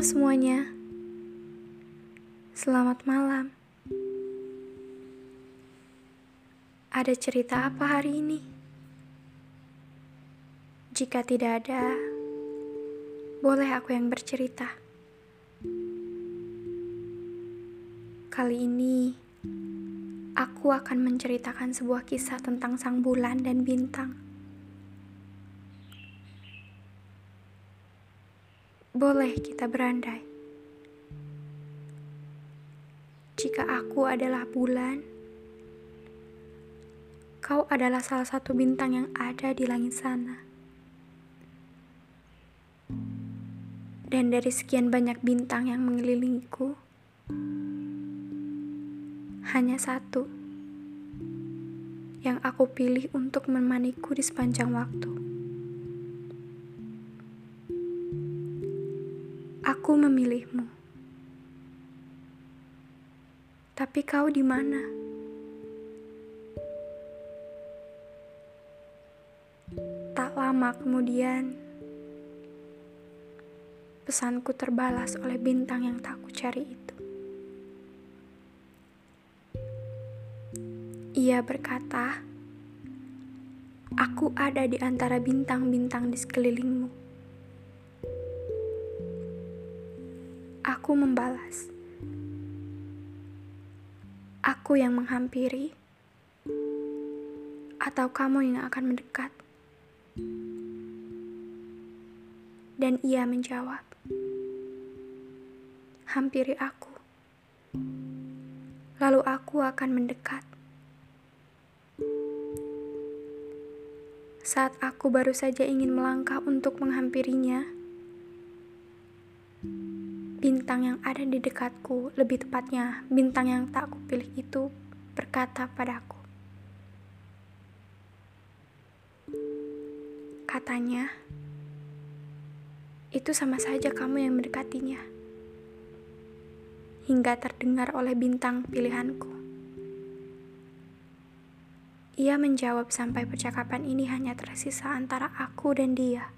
Semuanya, selamat malam. Ada cerita apa hari ini? Jika tidak ada, boleh aku yang bercerita. Kali ini, aku akan menceritakan sebuah kisah tentang sang bulan dan bintang. Boleh kita berandai. Jika aku adalah bulan, kau adalah salah satu bintang yang ada di langit sana. Dan dari sekian banyak bintang yang mengelilingiku, hanya satu yang aku pilih untuk menemaniku di sepanjang waktu. Aku memilihmu. Tapi kau di mana? Tak lama kemudian, pesanku terbalas oleh bintang yang tak kucari itu. Ia berkata, "Aku ada di antara bintang-bintang di sekelilingmu." Aku membalas. Aku yang menghampiri, atau kamu yang akan mendekat? Dan ia menjawab, "Hampiri aku, lalu aku akan mendekat." Saat aku baru saja ingin melangkah untuk menghampirinya, bintang yang ada di dekatku, lebih tepatnya bintang yang tak kupilih itu berkata padaku. Katanya, itu sama saja kamu yang mendekatinya. Hingga terdengar oleh bintang pilihanku. Ia menjawab sampai percakapan ini hanya tersisa antara aku dan dia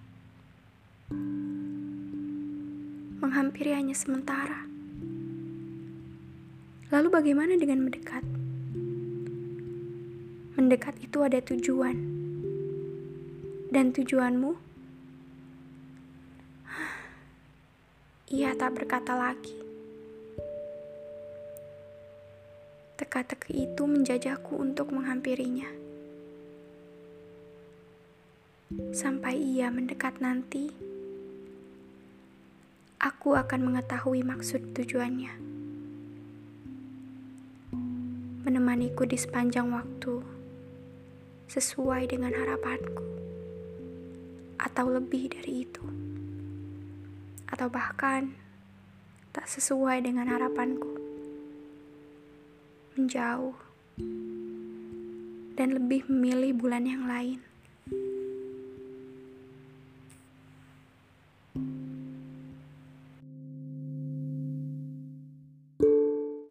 menghampiri hanya sementara. Lalu bagaimana dengan mendekat? Mendekat itu ada tujuan. Dan tujuanmu? Ia tak berkata lagi. Teka-teki itu menjajahku untuk menghampirinya. Sampai ia mendekat nanti, aku akan mengetahui maksud tujuannya. Menemaniku di sepanjang waktu, sesuai dengan harapanku, atau lebih dari itu, atau bahkan tak sesuai dengan harapanku, menjauh, dan lebih memilih bulan yang lain. thank you